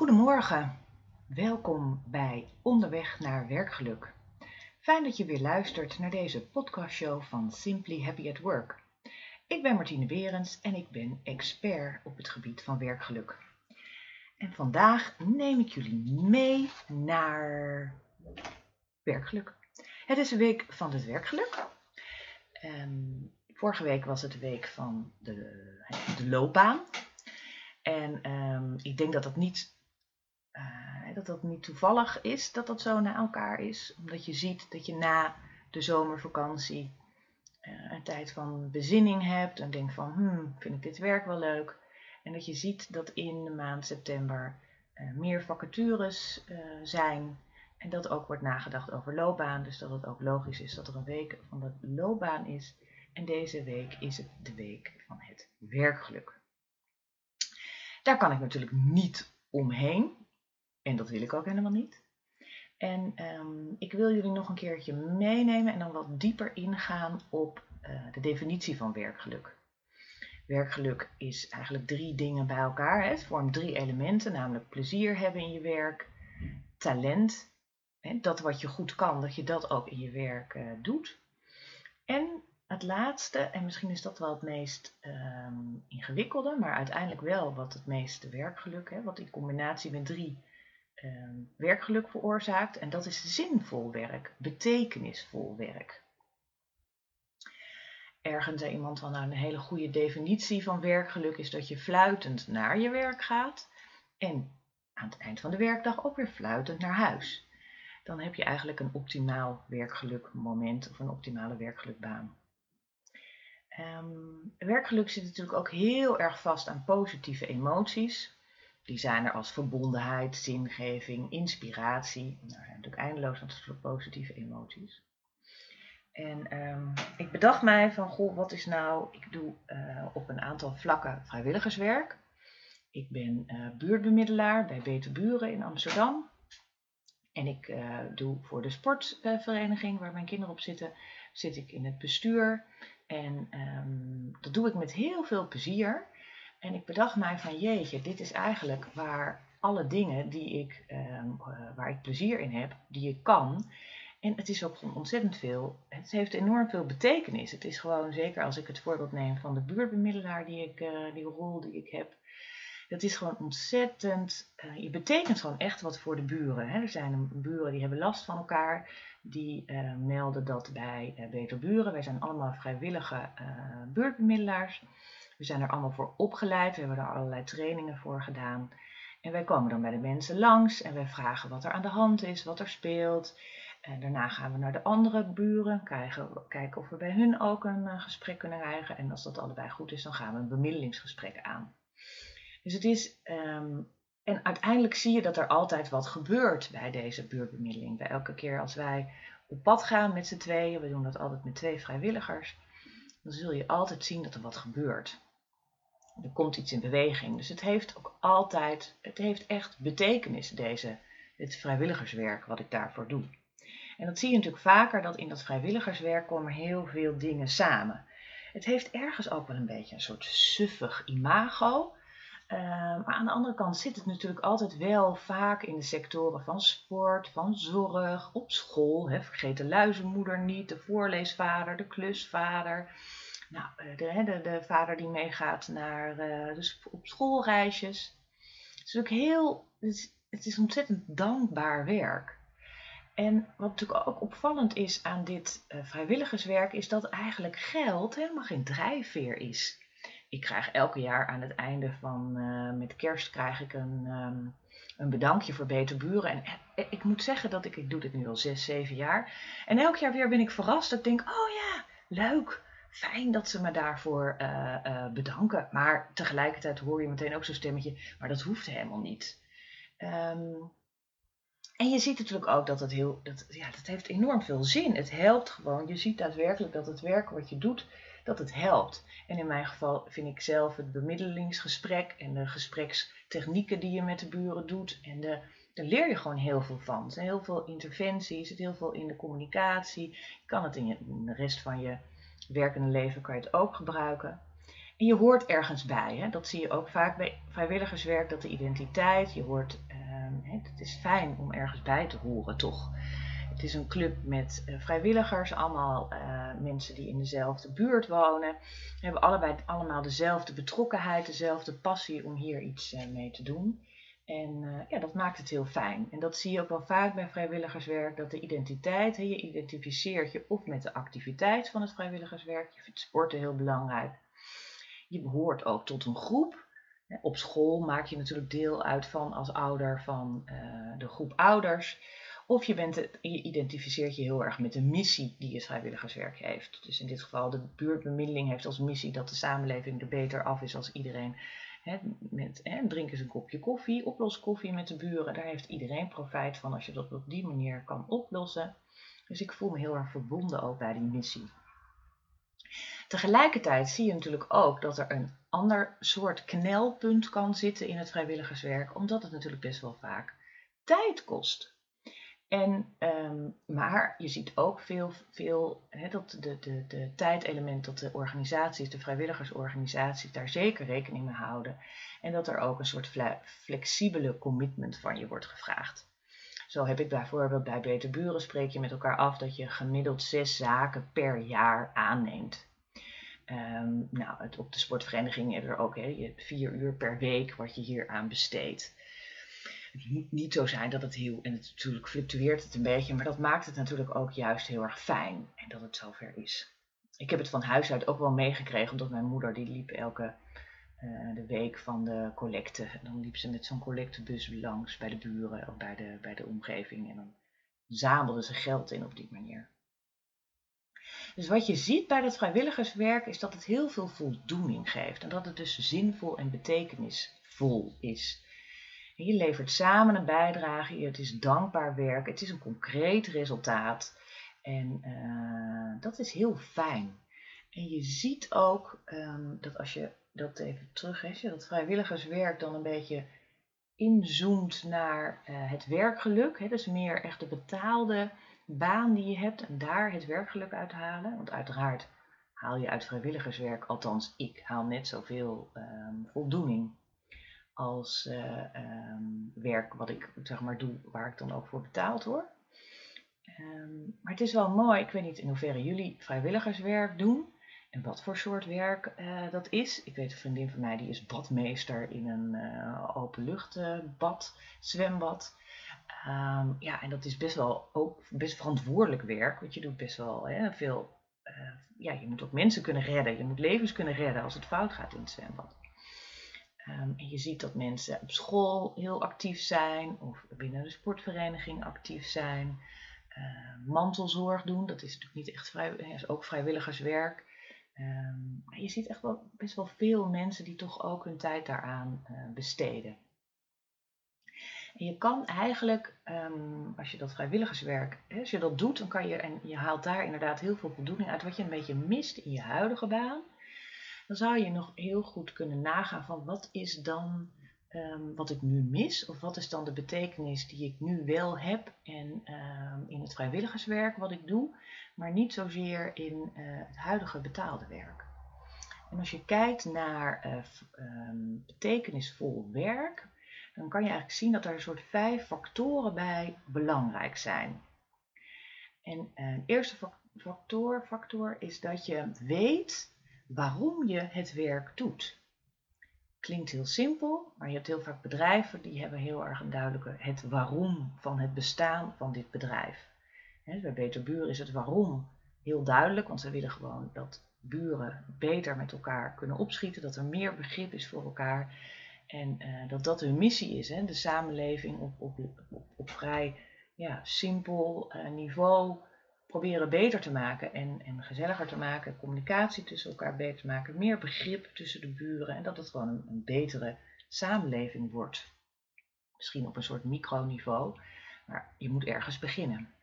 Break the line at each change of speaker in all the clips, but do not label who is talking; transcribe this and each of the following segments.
Goedemorgen, welkom bij Onderweg naar Werkgeluk. Fijn dat je weer luistert naar deze podcastshow van Simply Happy at Work. Ik ben Martine Berends en ik ben expert op het gebied van werkgeluk. En vandaag neem ik jullie mee naar werkgeluk. Het is de week van het werkgeluk. Um, vorige week was het de week van de, de loopbaan. En um, ik denk dat dat niet uh, dat dat niet toevallig is dat dat zo na elkaar is. Omdat je ziet dat je na de zomervakantie uh, een tijd van bezinning hebt en denkt van, hmm, vind ik dit werk wel leuk? En dat je ziet dat in de maand september uh, meer vacatures zijn en dat ook wordt nagedacht over loopbaan. Dus dat het ook logisch is dat er een week van de loopbaan is. En deze week is het de week van het werkgeluk. Daar kan ik natuurlijk niet omheen. En dat wil ik ook helemaal niet. En um, ik wil jullie nog een keertje meenemen en dan wat dieper ingaan op uh, de definitie van werkgeluk. Werkgeluk is eigenlijk drie dingen bij elkaar. Hè. Het vormt drie elementen, namelijk plezier hebben in je werk, talent, hè, dat wat je goed kan, dat je dat ook in je werk uh, doet. En het laatste, en misschien is dat wel het meest um, ingewikkelde, maar uiteindelijk wel wat het meeste werkgeluk, hè, wat in combinatie met drie Ehm, werkgeluk veroorzaakt. En dat is zinvol werk, betekenisvol werk. Ergens zei iemand van nou, een hele goede definitie van werkgeluk is dat je fluitend naar je werk gaat en aan het eind van de werkdag ook weer fluitend naar huis. Dan heb je eigenlijk een optimaal werkgeluk moment of een optimale werkgelukbaan. Um, werkgeluk zit natuurlijk ook heel erg vast aan positieve emoties. Die zijn er als verbondenheid, zingeving, inspiratie. Nou, natuurlijk eindeloos soort positieve emoties. En um, ik bedacht mij van, goh, wat is nou, ik doe uh, op een aantal vlakken vrijwilligerswerk. Ik ben uh, buurtbemiddelaar bij Beter Buren in Amsterdam. En ik uh, doe voor de sportvereniging waar mijn kinderen op zitten, zit ik in het bestuur. En um, dat doe ik met heel veel plezier. En ik bedacht mij van jeetje, dit is eigenlijk waar alle dingen die ik, uh, waar ik plezier in heb, die ik kan. En het is ook ontzettend veel. Het heeft enorm veel betekenis. Het is gewoon, zeker als ik het voorbeeld neem van de buurtbemiddelaar die, ik, uh, die rol die ik heb. Dat is gewoon ontzettend. Uh, je betekent gewoon echt wat voor de buren. Hè. Er zijn buren die hebben last van elkaar. Die melden dat bij Beter Buren. Wij zijn allemaal vrijwillige buurtbemiddelaars. We zijn er allemaal voor opgeleid, we hebben er allerlei trainingen voor gedaan. En wij komen dan bij de mensen langs en wij vragen wat er aan de hand is, wat er speelt. En daarna gaan we naar de andere buren, krijgen, kijken of we bij hun ook een uh, gesprek kunnen krijgen. En als dat allebei goed is, dan gaan we een bemiddelingsgesprek aan. Dus het is, um, en uiteindelijk zie je dat er altijd wat gebeurt bij deze buurtbemiddeling. Bij elke keer als wij op pad gaan met z'n tweeën, we doen dat altijd met twee vrijwilligers, dan zul je altijd zien dat er wat gebeurt er komt iets in beweging. Dus het heeft ook altijd, het heeft echt betekenis, deze, het vrijwilligerswerk wat ik daarvoor doe. En dat zie je natuurlijk vaker, dat in dat vrijwilligerswerk komen heel veel dingen samen. Het heeft ergens ook wel een beetje een soort suffig imago. Uh, maar aan de andere kant zit het natuurlijk altijd wel vaak in de sectoren van sport, van zorg, op school. Hè. Vergeet de luizenmoeder niet, de voorleesvader, de klusvader. Nou, eh, de, de, de vader die meegaat naar, uh, dus op schoolreisjes. Het is ook heel, het is, ontzettend dankbaar werk. En wat natuurlijk ook opvallend is aan dit uh, vrijwilligerswerk, is dat eigenlijk geld helemaal geen drijfveer is. Ik krijg elke jaar aan het einde van, met kerst krijg ik een, um, een bedankje voor Beter Buren. En ik moet zeggen dat ik, ik doe dit nu al zes, zeven jaar. En elk jaar weer ben ik verrast. Ik denk, oh ja, leuk fijn dat ze me daarvoor uh, uh, bedanken. Maar tegelijkertijd hoor je meteen ook zo'n stemmetje, maar dat hoeft helemaal niet. Um, en je ziet natuurlijk ook dat het heel, dat, ja, dat heeft enorm veel zin. Het helpt gewoon. Je ziet daadwerkelijk dat het werk wat je doet, dat het helpt. En in mijn geval vind ik zelf het bemiddelingsgesprek en de gesprekstechnieken die je met de buren doet. En de, daar leer je gewoon heel veel van. Er zijn heel veel interventies, er zit heel veel in de communicatie. Je kan het in, je, in de rest van je werkende leven kan je het ook gebruiken. En je hoort ergens bij. Hè? Dat zie je ook vaak bij vrijwilligerswerk, dat de identiteit, je hoort, ehm, het is fijn om ergens bij te horen, toch? Het is een club met uh, vrijwilligers, allemaal uh, mensen die in dezelfde buurt wonen. Hebben allebei allemaal dezelfde betrokkenheid, dezelfde passie om hier iets uh, mee te doen. En ja, dat maakt het heel fijn. En dat zie je ook wel vaak bij vrijwilligerswerk, dat de identiteit, je identificeert je of met de activiteit van het vrijwilligerswerk. Je vindt sporten heel belangrijk. Je behoort ook tot een groep. Op school maak je natuurlijk deel uit van als ouder van de groep ouders. Of je, bent, je identificeert je heel erg met de missie die je vrijwilligerswerk heeft. Dus in dit geval de buurtbemiddeling heeft als missie dat de samenleving er beter af is als iedereen. Met, hè, drink eens een kopje koffie, oplos koffie met de buren. Daar heeft iedereen profijt van als je dat op die manier kan oplossen. Dus ik voel me heel erg verbonden ook bij die missie. Tegelijkertijd zie je natuurlijk ook dat er een ander soort knelpunt kan zitten in het vrijwilligerswerk, omdat het natuurlijk best wel vaak tijd kost. En, um, maar je ziet ook veel, veel dat de, de, de tijdelement dat de organisaties, de vrijwilligersorganisaties, daar zeker rekening mee houden. En dat er ook een soort flexibele commitment van je wordt gevraagd. Zo heb ik bijvoorbeeld bij Beter Buren spreek je met elkaar af dat je gemiddeld zes zaken per jaar aanneemt. Um, nou, het, op de sportvereniging hebben er ook hè, je vier uur per week wat je hier aan besteedt. Het moet niet zo zijn dat het heel, en het, natuurlijk fluctueert het een beetje, maar dat maakt het natuurlijk ook juist heel erg fijn en dat het zover is. Ik heb het van huis uit ook wel meegekregen, omdat mijn moeder die liep elke uh, de week van de collecte. En dan liep ze met zo'n collectebus langs bij de buren of bij de, bij de omgeving en dan zamelde ze geld in op die manier. Dus wat je ziet bij het vrijwilligerswerk is dat het heel veel voldoening geeft en dat het dus zinvol en betekenisvol is. Je levert samen een bijdrage, het is dankbaar werk, het is een concreet resultaat. En uh, dat is heel fijn. En je ziet ook um, dat als je dat even terug, dat vrijwilligerswerk dan een beetje inzoomt naar uh, het werkgeluk, hè, dus meer echt de betaalde baan die je hebt en daar het werkgeluk uithalen. Want uiteraard haal je uit vrijwilligerswerk, althans ik haal net zoveel um, voldoening als uh, um, werk wat ik zeg maar doe, waar ik dan ook voor betaald word. Um, maar het is wel mooi, ik weet niet in hoeverre jullie vrijwilligerswerk doen en wat voor soort werk uh, dat is. Ik weet een vriendin van mij die is badmeester in een uh, openluchtbad, zwembad. Um, ja, en dat is best wel ook best verantwoordelijk werk, want je doet best wel hè, veel. ja, je moet ook mensen kunnen redden, je moet levens kunnen redden als het fout gaat in het zwembad. Um, en je ziet dat mensen op school heel actief zijn of binnen de sportvereniging actief zijn. Uh, mantelzorg doen, dat is natuurlijk niet echt vrij, is ook vrijwilligerswerk. Um, maar je ziet echt wel best wel veel mensen die toch ook hun tijd daaraan uh, besteden. En je kan eigenlijk, als je dat vrijwilligerswerk, hè, als je dat doet, dan kan je, en je haalt daar inderdaad heel veel voldoening uit, wat je een beetje mist in je huidige baan dan zou je nog heel goed kunnen nagaan van wat is dan um, wat ik nu mis, of wat is dan de betekenis die ik nu wel heb en um, in het vrijwilligerswerk wat ik doe, maar niet zozeer in uh, het huidige betaalde werk. En als je kijkt naar uh, um, betekenisvol werk, dan kan je eigenlijk zien dat er een soort vijf factoren bij belangrijk zijn. En de eerste factor, factor is dat je weet waarom je het werk doet. Klinkt heel simpel, maar je hebt heel vaak bedrijven die hebben heel erg een duidelijke het waarom van het bestaan van dit bedrijf. He, bij Beter Buren is het waarom heel duidelijk, want ze willen gewoon dat buren beter met elkaar kunnen opschieten, dat er meer begrip is voor elkaar en uh, dat dat hun missie is. Hè? De samenleving op, op, op, vrij ja, simpel uh, niveau proberen beter te maken en, en gezelliger te maken, communicatie tussen elkaar beter te maken, meer begrip tussen de buren en dat het gewoon een, een betere samenleving wordt. Misschien op een soort microniveau, maar je moet ergens beginnen.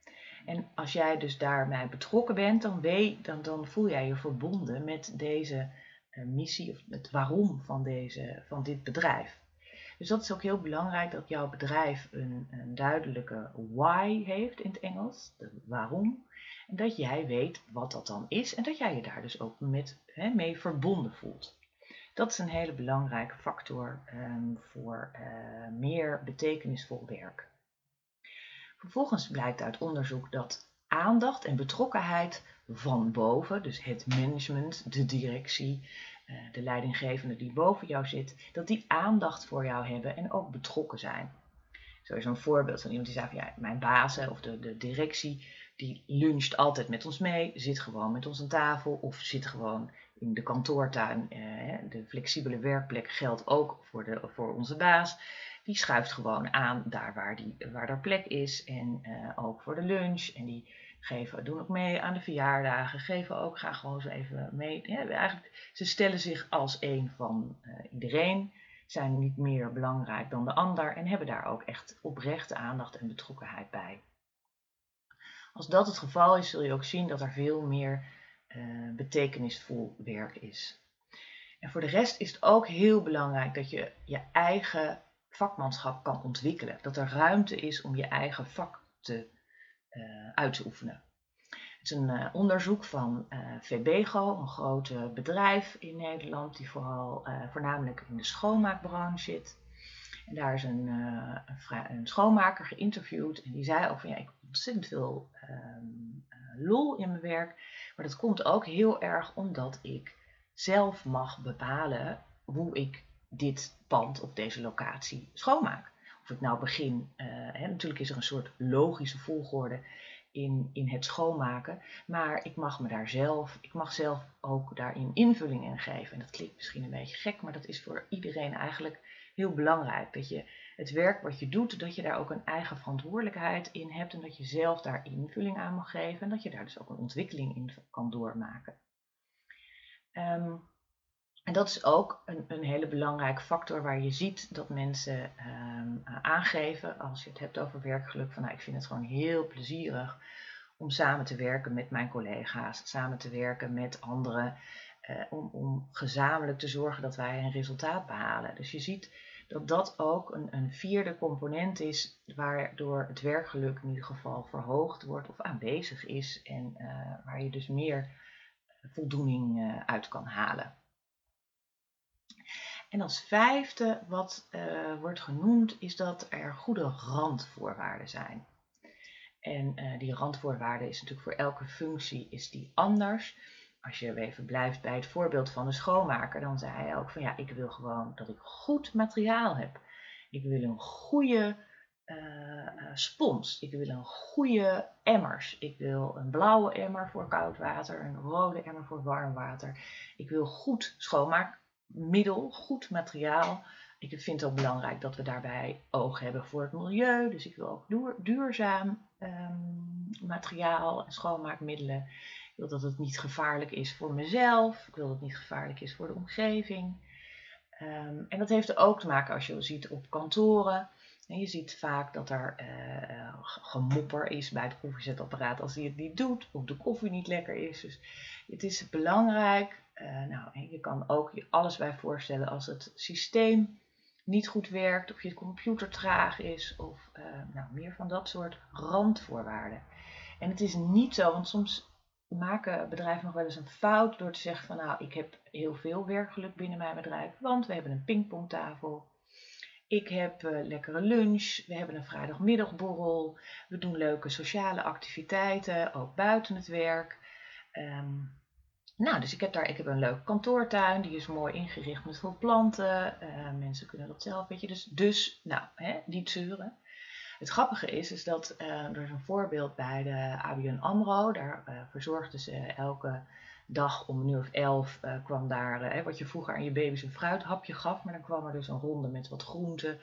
En als jij dus daarmee betrokken bent, dan, weet, dan, dan voel jij je verbonden met deze uh, missie of het waarom van, deze, van dit bedrijf. Dus dat is ook heel belangrijk dat jouw bedrijf een, een duidelijke why heeft in het Engels, de waarom. En dat jij weet wat dat dan is en dat jij je daar dus ook met, hè, mee verbonden voelt. Dat is een hele belangrijke factor ehm, voor uh, meer betekenisvol werk. Vervolgens blijkt uit onderzoek dat aandacht en betrokkenheid van boven, dus het management, de directie, de leidinggevende die boven jou zit, dat die aandacht voor jou hebben en ook betrokken zijn. Zo is een voorbeeld van iemand die zei van ja, mijn bazen of de, de directie, die luncht altijd met ons mee, zit gewoon met ons aan tafel of zit gewoon in de kantoortuin. Eh, de flexibele werkplek geldt ook voor, de, voor onze baas. Die schuift gewoon aan daar waar, die, waar er plek is en eh, ook voor de lunch. En die geven, doen ook mee aan de verjaardagen, geven ook graag gewoon zo even mee. Eigenlijk, ze stellen zich als een van uh, iedereen, zijn niet meer belangrijk dan de ander en hebben daar ook echt oprechte aandacht en betrokkenheid bij. Als dat het geval is, zul je ook zien dat er veel meer uh, betekenisvol werk is. En voor de rest is het ook heel belangrijk dat je je eigen vakmanschap kan ontwikkelen. Dat er ruimte is om je eigen vak te, uit te oefenen. Het is een uh, onderzoek van VBGO, een groot bedrijf in Nederland die vooral voornamelijk in de schoonmaakbranche zit. En daar is een, een, schoonmaker geïnterviewd en die zei ook van ja, ik heb ontzettend veel um, lol in mijn werk. Maar dat komt ook heel erg omdat ik zelf mag bepalen hoe ik dit pand of deze locatie schoonmaak. Of ik nou begin, uh, hè, natuurlijk is er een soort logische volgorde in, in het schoonmaken, maar ik mag me daar zelf, ik mag zelf ook daarin invulling in geven. En dat klinkt misschien een beetje gek, maar dat is voor iedereen eigenlijk heel belangrijk. Dat je het werk wat je doet, dat je daar ook een eigen verantwoordelijkheid in hebt en dat je zelf daar invulling aan mag geven en dat je daar dus ook een ontwikkeling in kan doormaken. Um, en dat is ook een, een, hele belangrijke factor waar je ziet dat mensen um, aangeven, als je het hebt over werkgeluk, van nou, ik vind het gewoon heel plezierig om samen te werken met mijn collega's, samen te werken met anderen, uh, om, om gezamenlijk te zorgen dat wij een resultaat behalen. Dus je ziet dat dat ook een, een, vierde component is waardoor het werkgeluk in ieder geval verhoogd wordt of aanwezig is en uh, waar je dus meer voldoening uh, uit kan halen. En als vijfde wat uh, wordt genoemd is dat er goede randvoorwaarden zijn. En die randvoorwaarden is natuurlijk voor elke functie is die anders als je even blijft bij het voorbeeld van de schoonmaker, dan zei hij ook van ja, ik wil gewoon dat ik goed materiaal heb. Ik wil een goede uh, spons. Ik wil een goede emmers. Ik wil een blauwe emmer voor koud water, een rode emmer voor warm water. Ik wil goed schoonmaakmiddel, goed materiaal. Ik vind het ook belangrijk dat we daarbij oog hebben voor het milieu. Dus ik wil ook duurzaam um, materiaal en schoonmaakmiddelen. Ik wil dat het niet gevaarlijk is voor mezelf. Ik wil dat het niet gevaarlijk is voor de omgeving. Um, en dat heeft ook te maken als je ziet op kantoren. En je ziet vaak dat er uh, gemopper is bij het koffiezetapparaat als hij het niet doet. Of de koffie niet lekker is. Dus het is belangrijk. Uh, nou, je kan ook je alles bij voorstellen als het systeem niet goed werkt. Of je computer traag is. Of uh, nou, meer van dat soort randvoorwaarden. En het is niet zo, want soms maken bedrijven nog wel eens een fout door te zeggen van nou, ik heb heel veel werkgeluk binnen mijn bedrijf, want we hebben een pingpongtafel. Ik heb uh, lekkere lunch, we hebben een vrijdagmiddagborrel, we doen leuke sociale activiteiten, ook buiten het werk. Um, nou, dus ik heb daar ik heb een leuke kantoortuin, die is mooi ingericht met veel planten. Uh, mensen kunnen dat zelf, weet je. Dus, dus nou, hè, niet zeuren. Het grappige is, is dat uh, er is een voorbeeld bij de ABN AMRO. Daar uh, verzorgden ze elke dag om uur of elf kwam daar, wat je vroeger aan je baby's een fruithapje gaf. Maar dan kwam er dus een ronde met wat groenten,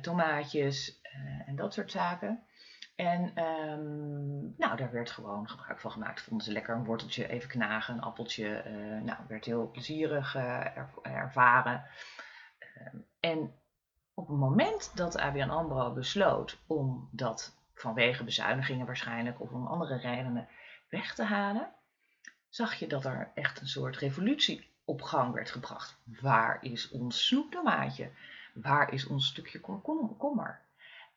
tomaatjes en dat soort zaken. En um, nou, daar werd gewoon gebruik van gemaakt. Vonden ze lekker een worteltje even knagen, een appeltje. nou, werd heel plezierig er, ervaren. Um, en op het moment dat ABN AMRO besloot om dat vanwege bezuinigingen waarschijnlijk of om andere redenen weg te halen, zag je dat er echt een soort revolutie op gang werd gebracht. Waar is ons snoeptomaatje? Waar is ons stukje komkommer?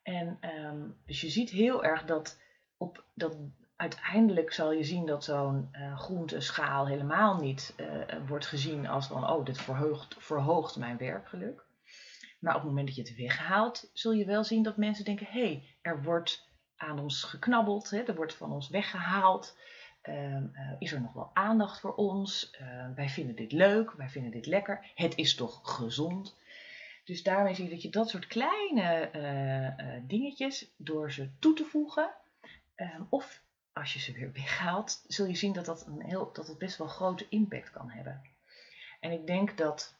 En um, dus je ziet heel erg dat, op, dat uiteindelijk zal je zien dat zo'n uh, groenteschaal helemaal niet wordt gezien als van, oh, dit verhoogt, verhoogt mijn werkgeluk. Maar op het moment dat je het weghaalt, zul je wel zien dat mensen denken: hé, hey, er wordt aan ons geknabbeld, hè, er wordt van ons weggehaald. Ehm, eh, is er nog wel aandacht voor ons? Ehm, wij vinden dit leuk, wij vinden dit lekker. Het is toch gezond? Dus daarmee zie je dat je dat soort kleine uh, dingetjes, door ze toe te voegen, ehm, of als je ze weer weghaalt, zul je zien dat, dat, een heel, dat het best wel grote impact kan hebben. En ik denk dat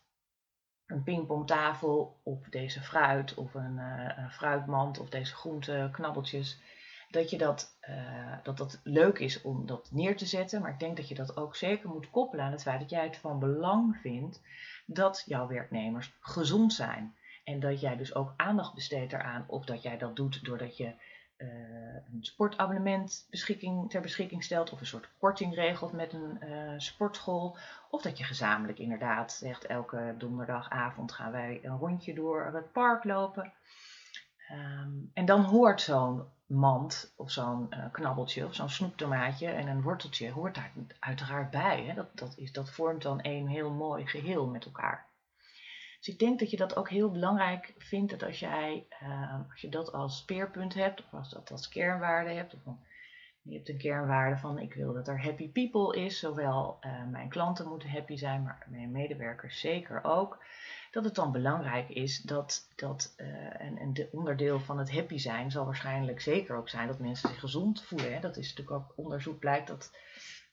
een pingpongtafel of deze fruit of een, een fruitmand of deze groente knabbeltjes dat, je dat, dat dat leuk is om dat neer te zetten. Maar ik denk dat je dat ook zeker moet koppelen aan het feit dat jij het van belang vindt dat jouw werknemers gezond zijn. En dat jij dus ook aandacht besteedt eraan. Of dat jij dat doet doordat je uh, een sportabonnement beschikking, ter beschikking stelt. Of een soort korting regelt met een uh, sportschool. Of dat je gezamenlijk inderdaad zegt elke donderdagavond gaan wij een rondje door het park lopen. Um, en dan hoort zo'n mand of zo'n uh, knabbeltje of zo'n snoeptomaatje en een worteltje hoort daar uiteraard bij. Hè? Dat, dat, is, dat vormt dan een heel mooi geheel met elkaar. Dus ik denk dat je dat ook heel belangrijk vindt dat als jij uh, als je dat als speerpunt hebt of als dat als kernwaarde hebt. Of je hebt een kernwaarde van ik wil dat er happy people is. Zowel uh, mijn klanten moeten happy zijn, maar mijn medewerkers zeker ook dat het dan belangrijk is dat, dat uh, en, en de onderdeel van het happy zijn zal waarschijnlijk zeker ook zijn dat mensen zich gezond voelen. Hè. Dat is natuurlijk ook onderzoek blijkt dat,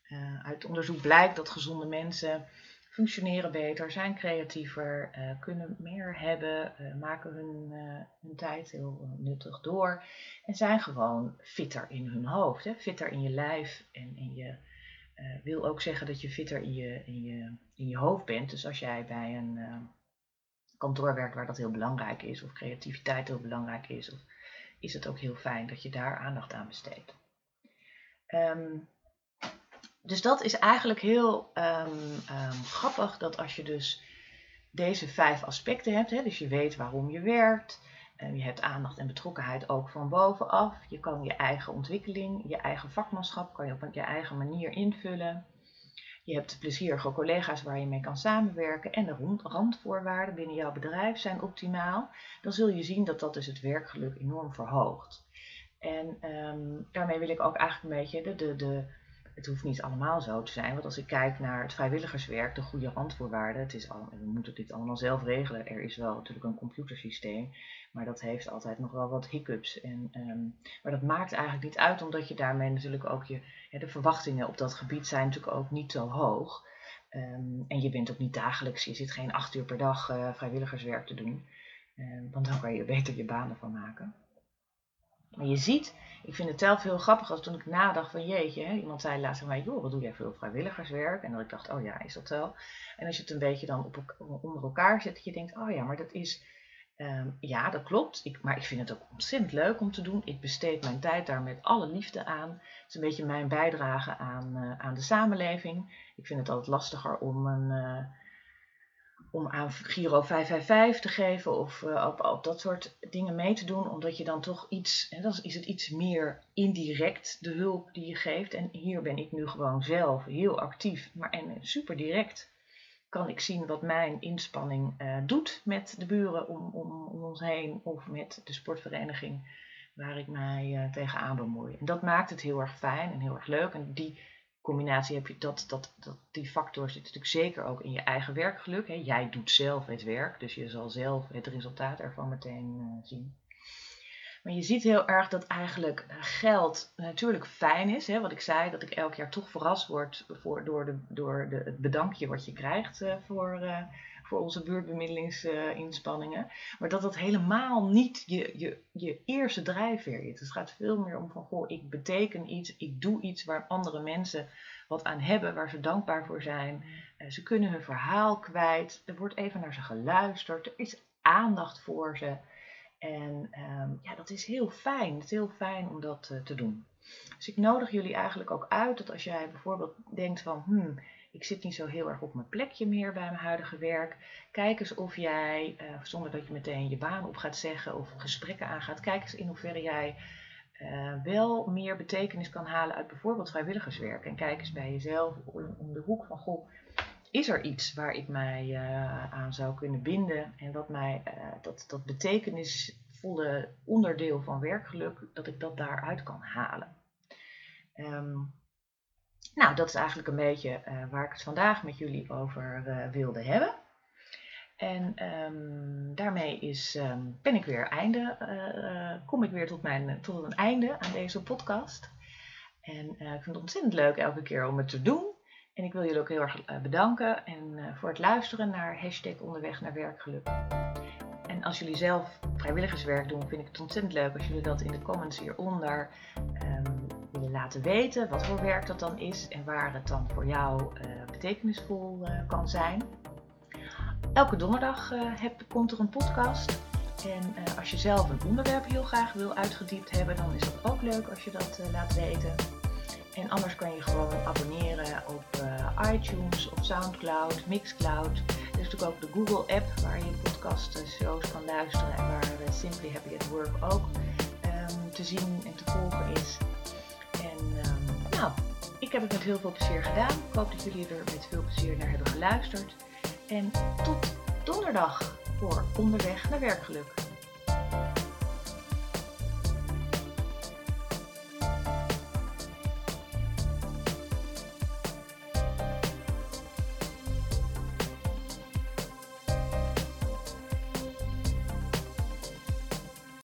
uh, uit onderzoek blijkt dat gezonde mensen functioneren beter, zijn creatiever, uh, kunnen meer hebben, maken hun, hun tijd heel nuttig door en zijn gewoon fitter in hun hoofd, hè. fitter in je lijf en in je wil ook zeggen dat je fitter in je, in je, in je hoofd bent. Dus als jij bij een kantoorwerk waar dat heel belangrijk is, of creativiteit heel belangrijk is, of is het ook heel fijn dat je daar aandacht aan besteedt. Um, dus dat is eigenlijk heel um, um, grappig dat als je dus deze vijf aspecten hebt, hè, dus je weet waarom je werkt, je hebt aandacht en betrokkenheid ook van bovenaf, je kan je eigen ontwikkeling, je eigen vakmanschap kan je op je eigen manier invullen. Je hebt plezierige collega's waar je mee kan samenwerken en de randvoorwaarden binnen jouw bedrijf zijn optimaal. Dan zul je zien dat dat dus het werkgeluk enorm verhoogt. En um, daarmee wil ik ook eigenlijk een beetje de, de, de het hoeft niet allemaal zo te zijn. Want als ik kijk naar het vrijwilligerswerk, de goede randvoorwaarden, het is al, we moeten dit allemaal zelf regelen. Er is wel natuurlijk een computersysteem, maar dat heeft altijd nog wel wat hiccups. En, um, maar dat maakt eigenlijk niet uit, omdat je daarmee natuurlijk ook je, de verwachtingen op dat gebied zijn natuurlijk ook niet zo hoog. Um, en je bent ook niet dagelijks, je zit geen acht uur per dag uh, vrijwilligerswerk te doen. Uh, want dan kan je beter je banen van maken. Maar je ziet, ik vind het zelf heel grappig als toen ik nadacht van jeetje, hè, iemand zei laatst mij, joh, wat doe jij veel vrijwilligerswerk? En dat ik dacht, oh ja, is dat zo? En als je het een beetje dan op, onder elkaar zet, dat je denkt, oh ja, maar dat is, um, ja, dat klopt. Ik, maar ik vind het ook ontzettend leuk om te doen. Ik besteed mijn tijd daar met alle liefde aan. Het is een beetje mijn bijdrage aan, uh, aan de samenleving. Ik vind het altijd lastiger om een... Uh, om aan Giro 555 te geven of uh, op, op, dat soort dingen mee te doen, omdat je dan toch iets, en dan is het iets meer indirect de hulp die je geeft. En hier ben ik nu gewoon zelf heel actief, maar en super direct kan ik zien wat mijn inspanning uh, doet met de buren om, om, om, ons heen of met de sportvereniging waar ik mij uh, tegenaan bemoei. En dat maakt het heel erg fijn en heel erg leuk. En die combinatie heb je dat, dat, dat die factor zit natuurlijk zeker ook in je eigen werkgeluk. Hè. Jij doet zelf het werk, dus je zal zelf het resultaat ervan meteen uh, zien. Maar je ziet heel erg dat eigenlijk eh, geld natuurlijk fijn is. Hè? Wat ik zei, dat ik elk jaar toch verrast word voor, door, de, door de, het bedankje wat je krijgt uh, voor, voor onze buurtbemiddelingsinspanningen. maar dat dat helemaal niet je, je, je eerste drijfveer is. Het gaat veel meer om van, goh, ik beteken iets, ik doe iets waar andere mensen wat aan hebben, waar ze dankbaar voor zijn. Uh, ze kunnen hun verhaal kwijt. Er wordt even naar ze geluisterd. Er is aandacht voor ze. En um, ja, dat is heel fijn. Het is heel fijn om dat uh, te doen. Dus ik nodig jullie eigenlijk ook uit dat als jij bijvoorbeeld denkt van, hmm, ik zit niet zo heel erg op mijn plekje meer bij mijn huidige werk. Kijk eens of jij, uh, zonder dat je meteen je baan op gaat zeggen of gesprekken aangaat, kijk eens in hoeverre jij uh, wel meer betekenis kan halen uit bijvoorbeeld vrijwilligerswerk. En kijk eens bij jezelf om, de hoek van, goh, is er iets waar ik mij uh, aan zou kunnen binden en wat mij dat, dat betekenisvolle onderdeel van werkgeluk, dat ik dat daaruit kan halen. Um, nou, dat is eigenlijk een beetje uh, waar ik het vandaag met jullie over wilde hebben. En um, daarmee is, um, ben ik weer einde, kom ik weer tot, mijn, tot een einde aan deze podcast. En ik vind het ontzettend leuk elke keer om het te doen. En ik wil jullie ook heel erg uh, bedanken en, uh, voor het luisteren naar hashtag onderweg naar werkgeluk. En als jullie zelf vrijwilligerswerk doen, vind ik het ontzettend leuk als jullie dat in de comments hieronder willen laten weten. Wat voor werk dat dan is en waar het dan voor jou uh, betekenisvol kan zijn. Elke donderdag heb, komt er een podcast. En als je zelf een onderwerp heel graag wil uitgediept hebben, dan is dat ook leuk als je dat laat weten. En anders kan je gewoon abonneren op iTunes, op Soundcloud, Mixcloud. Er is natuurlijk ook de Google app waar je podcast shows kan luisteren en waar Simply Happy at Work ook um, te zien en te volgen is. Ik heb het met heel veel plezier gedaan. Ik hoop dat jullie er met veel plezier naar hebben geluisterd. En tot donderdag voor Onderweg naar Werkgeluk.